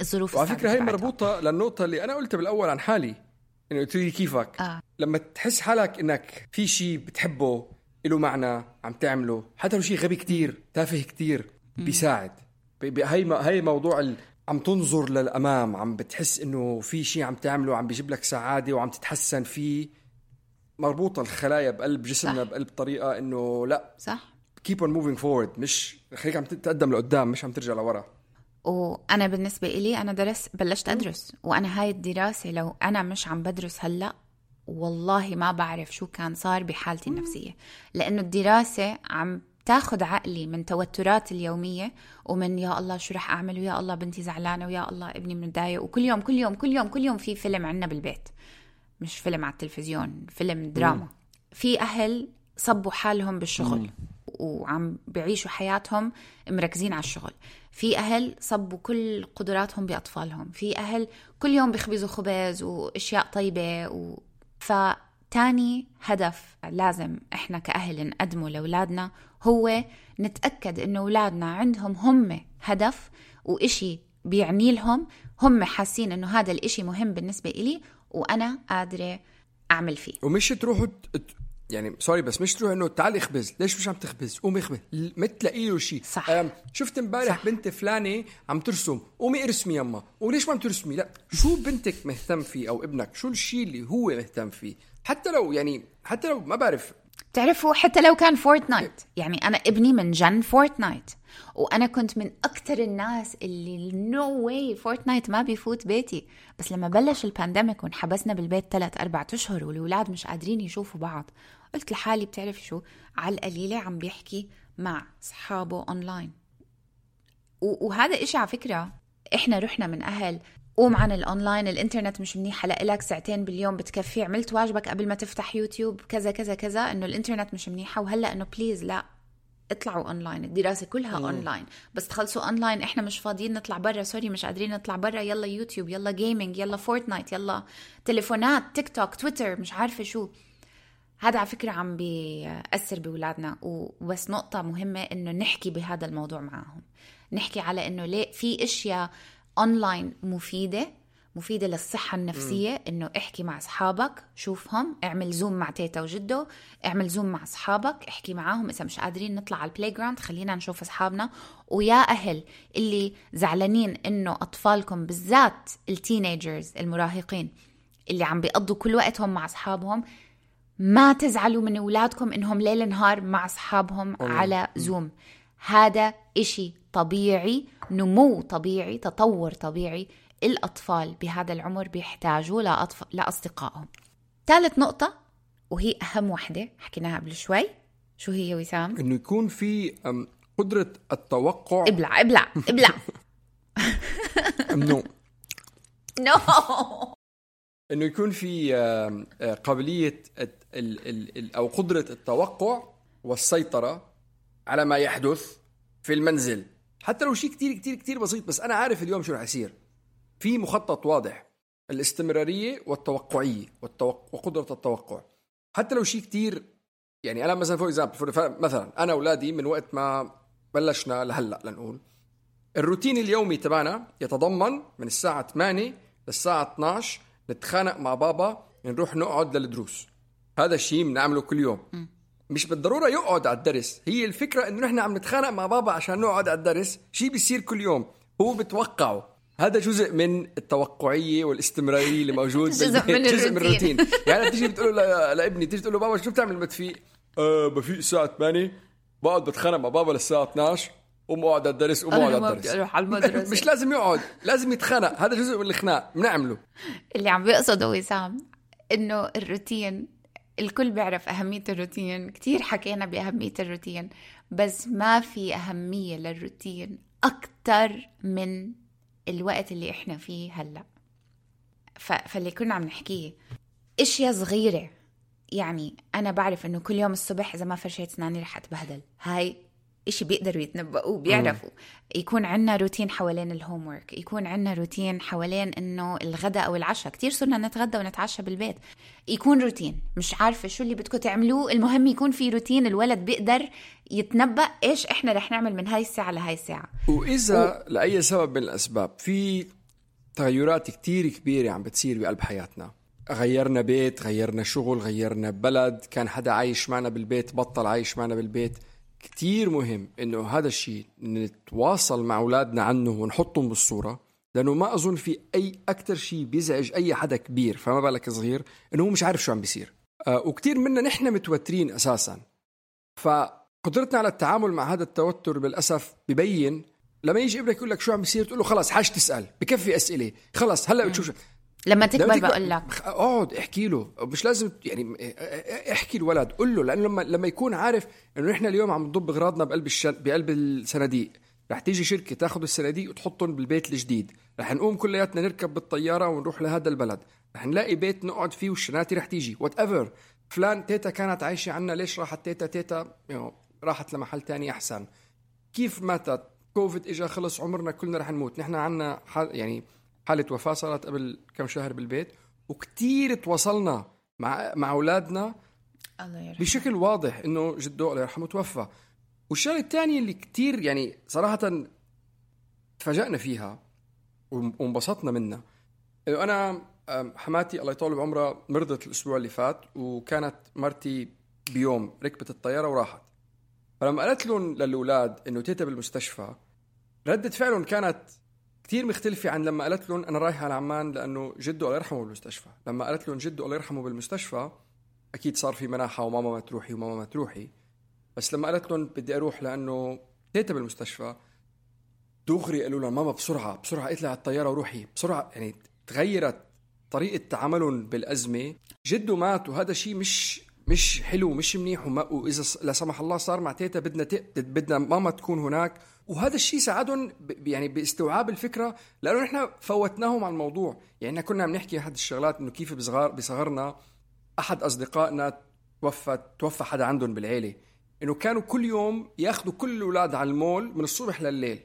الظروف وعلى الصعبة تبعتهم. مربوطة للنقطة اللي أنا قلتها بالأول عن حالي إنه قلت لي كيفك آه. لما تحس حالك إنك في شيء بتحبه له معنى عم تعمله حتى لو شيء غبي كتير تافه كتير بيساعد بي- بي- هي هي موضوع. عم تنظر للأمام عم بتحس إنه في شيء عم تعمله عم بيجيب لك سعادة وعم تتحسن فيه. مربوطة الخلايا بقلب جسمنا صح. بقلب طريقة إنه لا. صح. Keep on moving forward مش خليك عم تتقدم لقدام مش عم ترجع لورا. وأنا بالنسبة إلي أنا درس بلشت أدرس وأنا هاي الدراسة لو أنا مش عم بدرس هلأ والله ما بعرف شو كان صار بحالتي النفسية. لأنه الدراسة عم تاخد عقلي من توترات اليومية ومن يا الله شو رح أعمل ويا الله بنتي زعلانة ويا الله ابني متضايق وكل يوم كل يوم كل يوم كل يوم في فيلم عنا بالبيت. مش فيلم على التلفزيون فيلم دراما. في أهل صبوا حالهم بالشغل وعم بيعيشوا حياتهم مركزين على الشغل. في أهل صبوا كل قدراتهم بأطفالهم. في أهل كل يوم بيخبزوا خبز وأشياء طيبة و... فتاني هدف لازم إحنا كأهل نقدمه لأولادنا هو نتأكد إنه أولادنا عندهم هم هدف وإشي بيعني لهم هم حاسين إنه هذا الإشي مهم بالنسبة إلي وأنا قادرة أعمل فيه. ومش تروحوا يعني سوري بس مش تروح إنه تعال اخبز. ليش مش عم تخبز؟ قومي اخبز. ما تلاقي له شيء صح. شفت امبارح بنت فلانة عم ترسم. قومي ارسمي يما. وليش ما عم ترسمي؟ لا. شو بنتك مهتم فيه أو ابنك؟ شو الشيء اللي هو مهتم فيه؟ حتى لو يعني حتى لو ما بعرف بتعرفوا حتى لو كان Fortnite يعني أنا ابني من جن Fortnite وأنا كنت من أكثر الناس اللي no way Fortnite ما بيفوت بيتي. بس لما بلش ال pandemic وانحبسنا بالبيت ثلاث أربع أشهر والأولاد مش قادرين يشوفوا بعض قلت لحالي بتعرف شو؟ على القليلة عم بيحكي مع أصحابه اونلاين و- وهذا إشي على فكرة إحنا رحنا من أهل قوم عن الأونلاين الإنترنت مش منيحة لإلك ساعتين باليوم بتكفي. عملت واجبك قبل ما تفتح يوتيوب كذا كذا كذا إنه الإنترنت مش منيحة وهلأ إنه please لا اطلعوا اونلاين الدراسة كلها اونلاين بس تخلصوا اونلاين إحنا مش فاضيين نطلع برا sorry مش قادرين نطلع برا. يلا يوتيوب يلا gaming يلا فورتنايت يلا تليفونات تيك توك تويتر مش عارفة شو. هذا على فكرة عم بيأثر بأولادنا وبس نقطة مهمة إنه نحكي بهذا الموضوع معهم نحكي على إنه ليه في أشياء أونلاين مفيدة مفيدة للصحة النفسية إنه احكي مع أصحابك شوفهم اعمل زوم مع تيتا وجدو اعمل زوم مع أصحابك احكي معاهم إذا مش قادرين نطلع على ال playground خلينا نشوف أصحابنا. ويا أهل اللي زعلانين إنه أطفالكم بالذات ال teenagers المراهقين اللي عم بيقضوا كل وقتهم مع أصحابهم ما تزعلوا من أولادكم إنهم ليل نهار مع أصحابهم على زوم هذا إشي طبيعي نمو طبيعي تطور طبيعي. الأطفال بهذا العمر بيحتاجوا لأطف... لأصدقائهم ثالث نقطة وهي أهم وحدة حكيناها قبل شوي. شو هي وسام؟ إنه يكون في أم، قدرة التوقع. إبلع إبلع إبلع. إنه. no إنه يكون في ال- أو قدرة التوقع والسيطرة على ما يحدث في المنزل. حتى لو شيء كتير كتير كتير بسيط بس أنا عارف اليوم شو رح يصير. في مخطط واضح الاستمرارية والتوقعية والتوق... وقدرة التوقع. حتى لو شيء كتير يعني أنا مثلا for example مثلا أنا أولادي من وقت ما بلشنا لهلأ لنقول الروتين اليومي تبعنا يتضمن من الساعة 8 للساعة 12 نتخانق مع بابا نروح نقعد للدروس. هذا الشيء بنعمله كل يوم. مش بالضرورة يقعد على الدرس. هي الفكرة إنه نحن عم نتخانق مع بابا عشان نقعد على الدرس. شيء بيصير كل يوم؟ هو بتوقعه. هذا جزء من التوقعية والاستمرارية اللي موجود جزء. من جزء من الروتين. يعني تيجي بتقول له لابني تيجي تقول له بابا شو بتعمل لما تفيق؟ أه بفيق الساعة 8 بقعد بتخانق مع بابا للساعة 12 قوم اقعد على الدرس قوم اقعد على الدرس. أروح على المدرسة. مش لازم يقعد لازم يتخانق. هذا جزء من الخناق بنعمله. اللي عم بيقصده وسام إنه الروتين الكل بيعرف أهمية الروتين. كتير حكينا بأهمية الروتين بس ما في أهمية للروتين أكتر من الوقت اللي إحنا فيه هلأ. فاللي كنا عم نحكيه أشياء صغيرة. يعني أنا بعرف إنه كل يوم الصبح إذا ما فرشيت اسناني رح أتبهدل. هاي إشي بيقدروا يتنبؤوا بيعرفوا يكون عنا روتين حوالين ال homework يكون عنا روتين حوالين إنه الغداء أو العشاء. كتير صرنا نتغدى ونتعشى بالبيت. يكون روتين. مش عارفة شو اللي بدكم تعملوه. المهم يكون في روتين. الولد بيقدر يتنبأ إيش إحنا رح نعمل من هاي الساعة لهاي الساعة. وإذا لأي سبب من الأسباب في تغيرات كتير كبيرة عم بتصير بقلب حياتنا. غيرنا بيت غيرنا شغل غيرنا بلد. كان حدا عايش معنا بالبيت بطل عايش معنا بالبيت. كتير مهم إنه هذا الشيء نتواصل مع أولادنا عنه ونحطهم بالصورة لأنه ما أظن في أي أكثر شيء بيزعج أي حدا كبير فما بالك صغير إنه هو مش عارف شو عم بيصير. وكتير منا نحن متوترين أساسا. فقدرتنا على التعامل مع هذا التوتر للاسف ببين لما يجي ابنك يقول لك شو عم بيصير تقول له خلص حاج تسأل بكفي أسئلة خلص هلأ بتشوف شو- لما تكبر بقول لك. اقعد احكي له. مش لازم يعني احكي الولد قول له. لأنه لما لما يكون عارف إنه نحن اليوم عم نضب أغراضنا بقلب الشن... بقلب الصناديق. رح تيجي شركة تاخذ الصناديق وتحطهم بالبيت الجديد. رح نقوم كلياتنا نركب بالطيارة ونروح لهذا البلد. رح نلاقي بيت نقعد فيه والشناتي رح تيجي. whatever فلان تيتا كانت عايشة عنا ليش راحت تيتا؟ تيتا راحت لمحل تاني أحسن. كيف ماتت؟ كوفيد اجى خلص عمرنا كلنا رح نموت. نحن عنا يعني حالة وفاة صارت قبل كم شهر بالبيت وكتير تواصلنا مع مع أولادنا الله يرحمه. بشكل واضح إنه جده الله يرحمه توفى. والشغلة الثانية اللي كتير يعني صراحة تفاجأنا فيها وانبسطنا منها. إنه أنا حماتي الله يطول بعمرها مرضت الأسبوع اللي فات وكانت مرتي بيوم ركبت الطيارة وراحت. فلما قالت لهم للأولاد إنه تيتا بالمستشفى ردة فعلهم كانت كثير مختلفة عن لما قالت لهم أنا رايحة على عمان لأنه جده الله يرحمه بالمستشفى. لما قالت لهم جده الله يرحمه بالمستشفى أكيد صار في مناحة وماما ما تروحي وماما ما تروحي. بس لما قالت لهم بدي أروح لأنه تيتا بالمستشفى دغري قالوا لها ماما بسرعة بسرعة اطلعي على الطيارة وروحي. بسرعة يعني تغيرت طريقة تعاملهم بالأزمة. جده مات وهذا شيء مش مش حلو مش منيح وما وإذا لا سمح الله صار مع تيتا بدنا بدنا ماما تكون هناك. وهذا الشيء ساعدهم ب... يعني باستوعاب الفكرة لأنه نحن فوتناهم على الموضوع. يعني كنا عم نحكي احد الشغلات إنه كيف بصغار بصغرنا. أحد أصدقائنا توفى توفى حدا عندهم بالعيلة. إنه كانوا كل يوم ياخذوا كل الأولاد على المول من الصبح لليل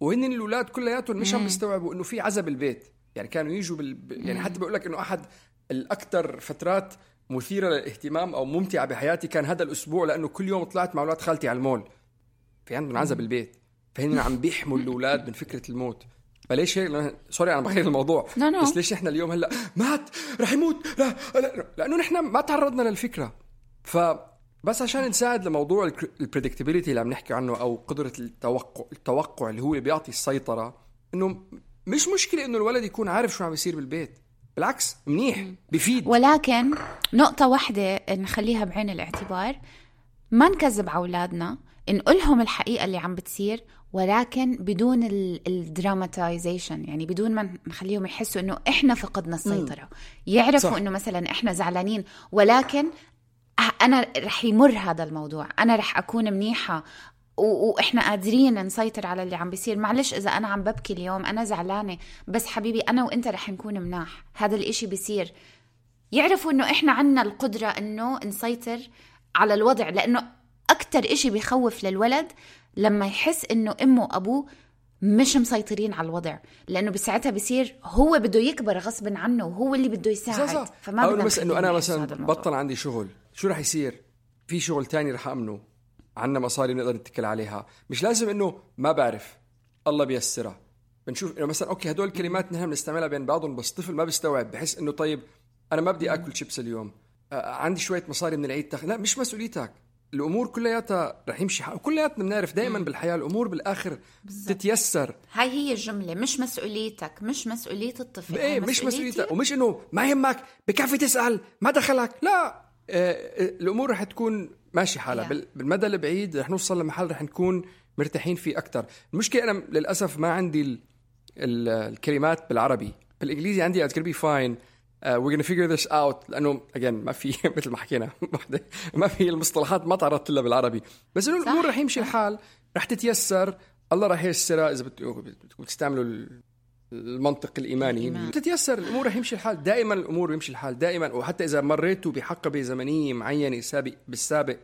وهن الأولاد كلياتهم مش عم بيستوعبوا إنه في عزا بالبيت يعني كانوا يجوا بال... يعني حتى بقول لك إنه أحد الأكثر فترات مثيرة للاهتمام أو ممتعة بحياتي كان هذا الأسبوع لأنه كل يوم طلعت مع أولاد خالتي على المول. في عندهم عزا بالبيت. فهن عم بيحموا الأولاد من فكرة الموت. فليش هيك؟ سوري أنا بغير الموضوع. No, no. بس ليش إحنا اليوم هلأ مات؟ رح يموت. لا, لا لأنه نحن ما تعرضنا للفكرة. ف بس عشان نساعد لموضوع ال predictability اللي عم نحكي عنه أو قدرة التوقع التوقع اللي هو اللي بيعطي السيطرة إنه مش مشكلة إنه الولد يكون عارف شو عم يصير بالبيت. بالعكس منيح بفيد. ولكن نقطة واحدة نخليها بعين الاعتبار. ما نكذب على أولادنا نقولهم الحقيقة اللي عم بتصير ولكن بدون ال dramatization يعني بدون ما نخليهم يحسوا إنه إحنا فقدنا السيطرة. يعرفوا إنه مثلا إحنا زعلانين ولكن أنا رح يمر هذا الموضوع. أنا رح أكون منيحة. وإحنا قادرين نسيطر على اللي عم بيصير. معلش إذا أنا عم ببكي اليوم أنا زعلانة بس حبيبي أنا وإنت رح نكون مناح. هذا الإشي بيصير. يعرفوا إنه إحنا عنا القدرة إنه نسيطر على الوضع لأنه أكثر إشي بيخوف للولد لما يحس إنه أمه وأبوه مش مسيطرين على الوضع. لأنه بساعتها بصير هو بده يكبر غصبا عنه وهو اللي بده يساعد. صح صح. فما بدنا بس إنه أنا مثلا بطل عندي شغل. شو رح يصير؟ في شغل تاني رح امنه عنا مصاري بنقدر نتكل عليها. مش لازم إنه ما بعرف. الله بيسرها بنشوف إنه مثلا أوكي هدول الكلمات نحن بنستعملها بين بعضهم بس الطفل ما بيستوعب. بحس إنه طيب أنا ما بدي آكل شيبس اليوم. آه عندي شوية مصاري من العيد تخ... لا مش مسؤوليتك. الأمور كلياتها رح يمشي حق كلياتنا بنعرف دائما بالحياة الأمور بالآخر بالزبط. تتيسر. هاي هي الجملة مش مسؤوليتك مش مسؤولية الطفل. إيه مش مسؤوليتك ومش إنه ما يهمك بكفي تسأل ما دخلك. لا. آه, آه، الأمور رح تكون ماشي حالها. Yeah. بالمدى البعيد رح نوصل لمحل رح نكون مرتاحين فيه أكثر المشكلة أنا للأسف ما عندي ال ال الكلمات بالعربي. بالإنجليزي عندي it's gonna be fine. Uh, we're gonna figure this out. لأنه again ما في مثل ما حكينا ما في المصطلحات ما تعرضت لها بالعربي. بس إنه الأمور رح يمشي الحال. رح تتيسر. الله رح ييسرها. إذا بدكم تستعملوا المنطق الإيماني. الإيمان. تتيسر الأمور يمشي الحال. دائما الأمور يمشي الحال. دائما وحتى إذا مريتوا بحقبه زمنيه معينه سابق بالسابق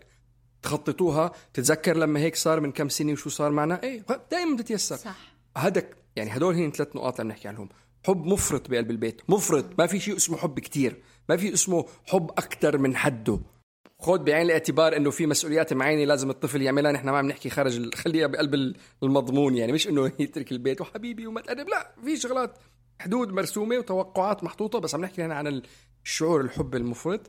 تخططوها تتذكر لما هيك صار من كم سنة وشو صار معنا؟ إيه دائما بتتيسر صح. هذا يعني هدول هن ثلاث نقاط اللي بنحكي عنهم. حب مفرط بقلب البيت. مفرط. ما في شيء اسمه حب كتير. ما في اسمه حب أكثر من حده. خذ بعين الاعتبار إنه في مسؤوليات معينة لازم الطفل يعملها. نحن ما عم نحكي خارج خليها بقلب المضمون يعني. مش إنه يترك البيت. وحبيبي وما تقرب. لا في شغلات حدود مرسومة وتوقعات محطوطة. بس عم نحكي هنا عن الشعور الحب المفرط.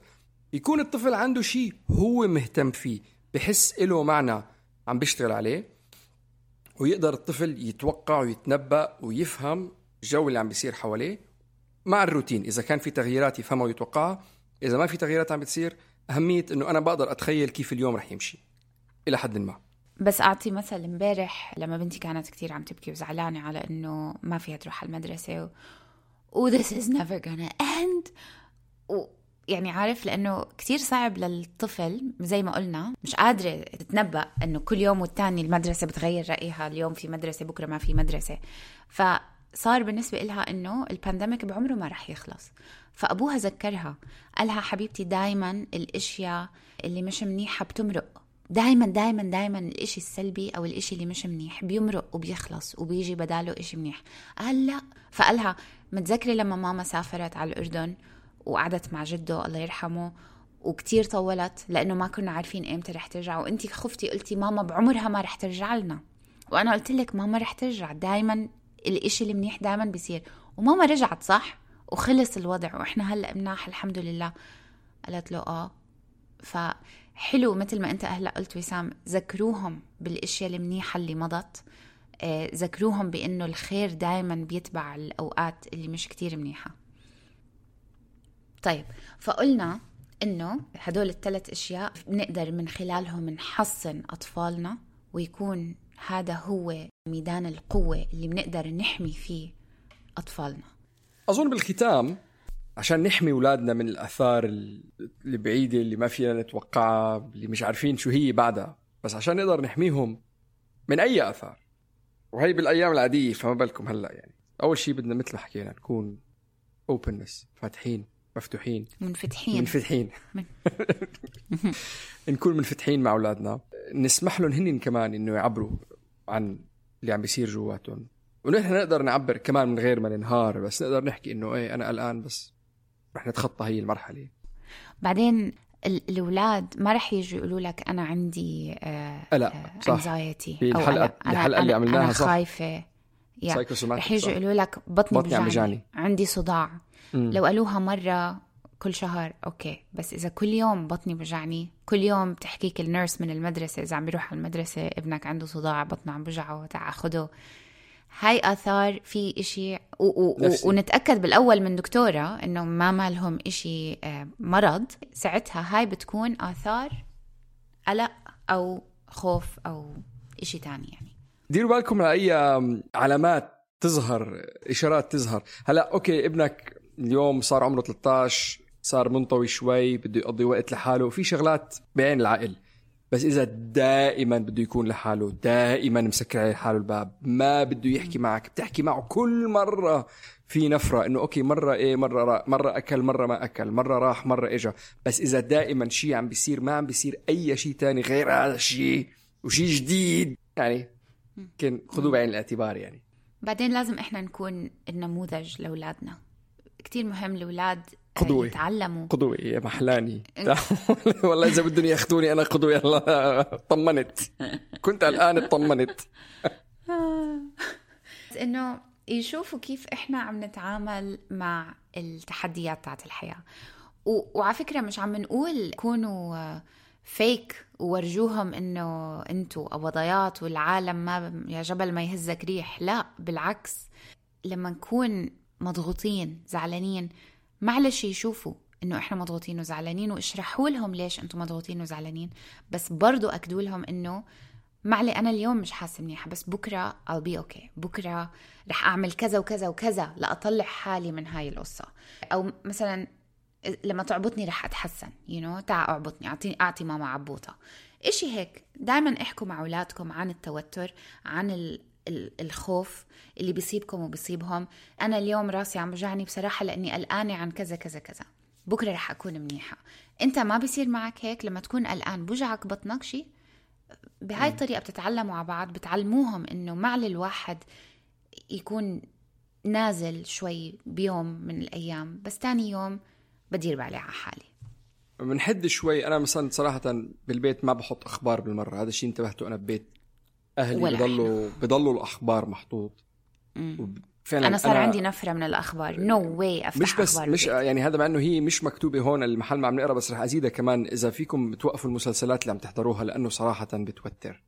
يكون الطفل عنده شيء هو مهتم فيه بحس له معنى عم بيشتغل عليه. ويقدر الطفل يتوقع ويتنبأ ويفهم الجو اللي عم بيصير حواليه مع الروتين. إذا كان في تغييرات يفهمها ويتوقعها. إذا ما في تغييرات عم بتصير أهمية إنه أنا بقدر أتخيل كيف اليوم رح يمشي إلى حد ما. بس أعطي مثل امبارح لما بنتي كانت كتير عم تبكي وزعلانة على إنه ما فيها تروح على المدرسة و... و this is never gonna end. و... يعني عارف لأنه كتير صعب للطفل زي ما قلنا مش قادرة تتنبأ إنه كل يوم والتاني المدرسة بتغير رأيها اليوم في مدرسة بكرة ما في مدرسة. فصار بالنسبة لها إنه البانديميك بعمره ما رح يخلص. فأبوها ذكرها. قالها حبيبتي دايما الإشياء اللي مش منيحة بتمرق. دايما دايما دايما الإشي السلبي أو الإشي اللي مش منيح بيمرق وبيخلص وبيجي بداله إشي منيح. قال لا. فقالها متذكرة لما ماما سافرت على الأردن وقعدت مع جده الله يرحمه وكتير طولت لأنه ما كنا عارفين إمتى رح ترجع. وأنت خفتي قلتي ماما بعمرها ما رح ترجع لنا. وأنا قلت لك ماما رح ترجع. دايما الإشي المنيح دايما بيصير. وماما رجعت صح؟ وخلص الوضع وإحنا هلأ مناح الحمد لله. قالت له آه. حلو مثل ما أنت هلا قلت وسام ذكروهم بالأشياء المنيحة اللي مضت. آه، ذكروهم بأنه الخير دائما بيتبع الأوقات اللي مش كتير منيحة. طيب فقلنا إنه هدول الثلاث أشياء بنقدر من خلالهم نحصن أطفالنا ويكون هذا هو ميدان القوة اللي بنقدر نحمي فيه أطفالنا. أظن بالختام عشان نحمي أولادنا من الأثار البعيدة اللي ما فينا نتوقعها اللي مش عارفين شو هي بعدها. بس عشان نقدر نحميهم من أي آثار. وهي بالأيام العادية فما بالكم هلأ يعني. أول شيء بدنا مثل ما حكينا نكون اوبنس فاتحين مفتوحين. منفتحين. منفتحين. من- نكون منفتحين مع أولادنا. نسمح لهم هن كمان إنه يعبروا عن اللي عم بيصير جواتهم. ونحن نقدر نعبر كمان من غير ما ننهار بس نقدر نحكي إنه إيه أنا قلقان بس رح نتخطى هي المرحلة بعدين ال- الأولاد ما رح يجوا يقولوا لك أنا عندي قلق، صح. anxiety في أو الحلقة- أنا الحلقة أنا اللي عملناها أنا صح. خايفة Psychosomatic، رح يجوا صح. يقولوا لك بطني, بطني. بجعني. عندي صداع لو قالوها مرة كل شهر okay بس إذا كل يوم بطني بجعني كل يوم بتحكيك ال nurse من المدرسة إذا عم بيروح على المدرسة ابنك عنده صداع بطنه عم بجعه تعا خده هاي آثار في إشي و- و- نفسي. ونتأكد بالأول من دكتورة إنه ما مالهم إشي آه، مرض. ساعتها هاي بتكون آثار قلق أو خوف أو إشي تاني يعني. ديروا بالكم على أي علامات تظهر إشارات تظهر. هلا okay ابنك اليوم صار عمره 13 صار منطوي شوي بده يقضي وقت لحاله في شغلات بعين العقل. بس إذا دائما بده يكون لحاله دائما مسكر على حاله الباب ما بده يحكي معك بتحكي معه كل مرة في نفرة إنه okay مرة إيه مرة را مرة أكل مرة ما أكل مرة راح مرة اجى بس إذا دائما شيء عم بيصير ما عم بيصير أي شيء تاني غير هذا الشيء وشيء جديد. يعني يمكن خذوه بعين الاعتبار يعني. بعدين لازم إحنا نكون النموذج لأولادنا. كتير مهم الأولاد آه، قدوة. يتعلموا. قدوة يا محلاني. والله إذا بدهم ياخذوني أنا قدوة يلا طمنت. كنت الآن اطمنت إنه يشوفوا كيف إحنا عم نتعامل مع التحديات تاعت الحياة. و... وعلى فكرة مش عم نقول كونوا فيك وورجوهم إنه أنتوا قبضيات والعالم ما يا جبل ما يهزك ريح. لا بالعكس. لما نكون مضغوطين زعلانين معلش يشوفوا إنه إحنا مضغوطين وزعلانين واشرحوا لهم ليش أنتم مضغوطين وزعلانين بس برضو أكدوا لهم إنه معلي أنا اليوم مش حاسة منيحة بس بكرة I'll be okay بكرة رح أعمل كذا وكذا وكذا لأطلع حالي من هاي القصة أو مثلا لما تعبطني رح أتحسن يو you know? تعا أعبطني اعطيني أعطي ماما عبوطة إشي هيك دائما احكوا مع أولادكم عن التوتر عن الخوف اللي بيصيبكم وبيصيبهم. أنا اليوم راسي عم بوجعني بصراحة لأني قلقانة عن كذا كذا كذا. بكرة رح أكون منيحة. أنت ما بيصير معك هيك لما تكون قلقان. بوجعك بطنك شي؟ بهاي الطريقة بتتعلموا على بعض بتعلموهم إنه معل الواحد يكون نازل شوي بيوم من الأيام بس تاني يوم بدير بالي على حالي. بنحد شوي. أنا مثلا صراحة بالبيت ما بحط أخبار بالمرة. هذا الشيء انتبهته أنا ببيت أهلي بضلوا بضلوا الأخبار محطوط. فعلا أنا صار عندي نفرة من الأخبار. نو no واي أفتح مش بس أخبار مش. يعني هذا مع إنه هي مش مكتوبة هون المحل ما عم نقرأ بس رح أزيدها كمان. إذا فيكم توقفوا المسلسلات اللي عم تحضروها لأنه صراحة بتوتر.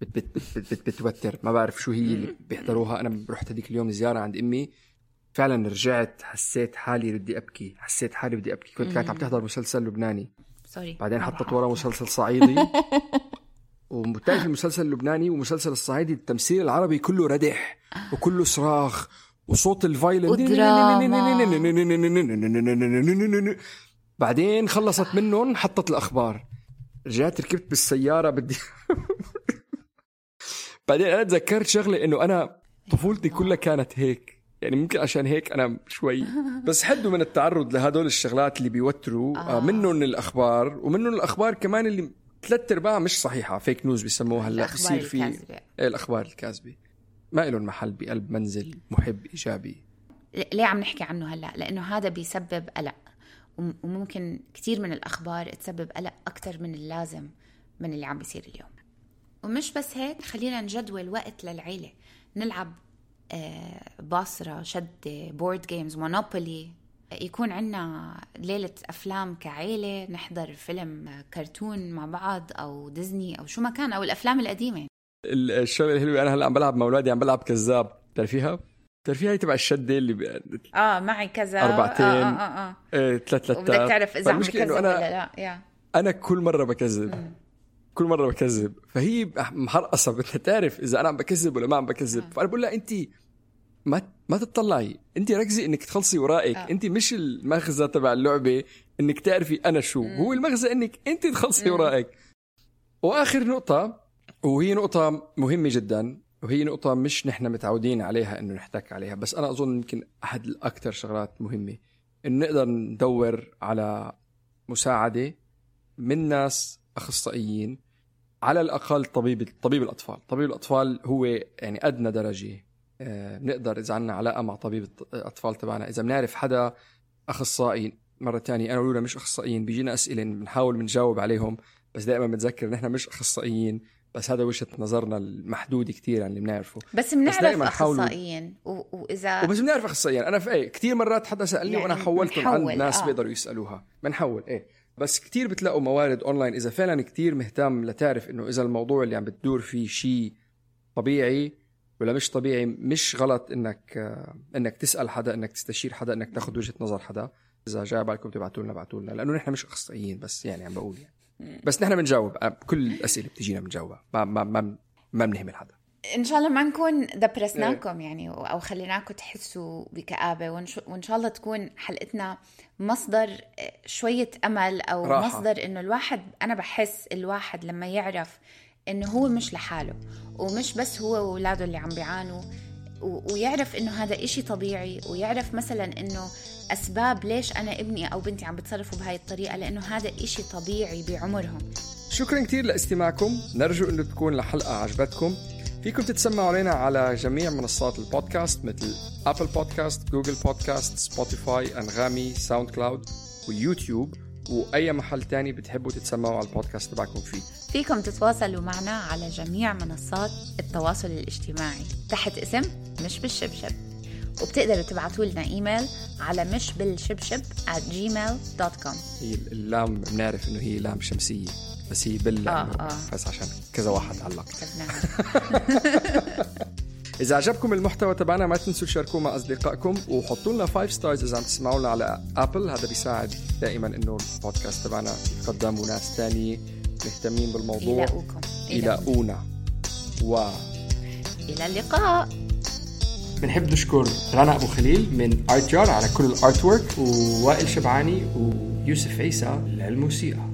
بت بت بت بت بت بتوتر. ما بعرف شو هي اللي بيحضروها. أنا رحت هذيك اليوم زيارة عند أمي. فعلا رجعت حسيت حالي بدي أبكي. حسيت حالي بدي أبكي. كنت كانت عم تحضر مسلسل لبناني. sorry بعدين حطت. ورا مسلسل صعيدي. وبتعرف المسلسل اللبناني والمسلسل الصعيدي التمثيل العربي كله ردح وكله صراخ وصوت ال violin بعدين خلصت منهم حطت الأخبار. رجعت ركبت بالسيارة بدي بعدين أنا تذكرت شغلة إنه أنا طفولتي كلها كانت هيك. يعني ممكن عشان هيك أنا شوي بس حدوا من التعرض لهدول الشغلات اللي بيوتروا. آه. منهم الأخبار ومنهم الأخبار كمان اللي ثلاث ارباعها مش صحيحة. فيك نيوز بيسموها هلأ. بصير في الكاذبة. إيه الأخبار الكاذبة. ما لهم محل بقلب منزل محب إيجابي. ليه عم نحكي عنه هلأ؟ لأنه هذا بيسبب قلق. وم- وممكن كثير من الأخبار تسبب قلق أكثر من اللازم من اللي عم بيصير اليوم. ومش بس هيك خلينا نجدول وقت للعيلة. نلعب آه، باصرة شدة board games مونوبولي يكون عنا ليلة أفلام كعيلة نحضر فيلم كرتون مع بعض أو ديزني أو شو ما كان أو الأفلام القديمة. الشغلة الحلوة أنا هلأ عم بلعب مع أولادي عم بلعب كذاب. بتعرفيها؟ بتعرفيها؟ هي تبع الشدة اللي ب... آه معي كذا أربعتين. آه آه آه, إيه، ثلاث آه. ثلاثات وبدك تعرف إذا عم بكذب ولا لا. يا أنا كل مرة بكذب. كل مرة بكذب. فهي محرقصة. بدها تعرف إذا أنا عم بكذب ولا ما عم بكذب. فأنا بقول لها انت ما ما تطلعي. انت ركزي انك تخلصي ورائك. آه. انت مش المغزى تبع اللعبة انك تعرفي أنا شو. هو المغزى انك انت تخلصي ورائك. وآخر نقطة وهي نقطة مهمة جدا وهي نقطة مش نحن متعودين عليها إنه نحتك عليها بس أنا أظن يمكن أحد الأكثر شغلات مهمة. انه نقدر ندور على مساعدة من ناس أخصائيين على الأقل طبيب طبيب الأطفال، طبيب الأطفال هو يعني أدنى درجة. آه، بنقدر إذا عندنا علاقة مع طبيب الأطفال تبعنا، إذا بنعرف حدا اخصائي مرة تانية أنا ولولا مش أخصائيين بيجينا أسئلة بنحاول بنجاوب عليهم بس دائما بنتذكر نحن مش أخصائيين بس هذا وجهة نظرنا المحدودة كثير عن اللي بنعرفه. بس بنعرف دايماً حاولوا- أخصائيين و... وإذا وبس بنعرف أخصائيين. أنا في إيه كثير مرات حدا سألني يعني وأنا حولتهم عند ناس آه. بيقدروا يسألوها. بنحول إيه. بس كثير بتلاقوا موارد اونلاين إذا فعلا كثير مهتم لتعرف إنه إذا الموضوع اللي عم بتدور فيه شيء طبيعي ولا مش طبيعي مش غلط إنك آه، إنك تسأل حدا إنك تستشير حدا إنك تاخذ وجهة نظر حدا. إذا جاي بالكم تبعتوا لنا ابعتوا لنا. لأنه نحن مش أخصائيين بس يعني عم بقول يعني. بس نحن بنجاوب. آه، كل الأسئلة بتجينا بنجاوبها. ما ما ما ما بنهمل حدا. إن شاء الله ما نكون دبرسناكم يعني أو خليناكم تحسوا شاء- وإن شاء الله تكون حلقتنا مصدر شوية أمل أو راحة. مصدر إنه الواحد أنا بحس الواحد لما يعرف إنه هو مش لحاله ومش بس هو وأولاده اللي عم بيعانوا ويعرف إنه هذا إشي طبيعي ويعرف مثلا إنه أسباب ليش أنا ابني أو بنتي عم بتصرفوا بهاي الطريقة لأنه هذا إشي طبيعي بعمرهم. شكرا كثير لاستماعكم. نرجو إنه تكون الحلقة عجبتكم. فيكم تتسمعوا علينا على جميع منصات البودكاست مثل ابل بودكاست جوجل بودكاست سبوتيفاي أنغامي ساوند كلاود ويوتيوب وأي محل تاني بتحبوا تتسمعوا على البودكاست تبعكم فيه. فيكم تتواصلوا معنا على جميع منصات التواصل الاجتماعي. تحت اسم مش بالشبشب. وبتقدروا تبعتوا لنا إيميل على مش بالشبشب at gmail.com هي اللام بنعرف إنه هي لام شمسية بس هي بال آه، آه. بس عشان كذا واحد علق. إذا عجبكم المحتوى تبعنا ما تنسوا تشاركوه مع أصدقائكم وحطوا لنا 5 stars إذا عم تسمعونا على Apple هذا بيساعد دائما إنه البودكاست تبعنا يتقدم وناس تانية مهتمين بالموضوع. يلاقوكم يلاقونا و إلى اللقاء. بنحب نشكر رنا أبو خليل من Art Jar على كل ال artwork ووائل شبعاني ويوسف عيسى للموسيقى.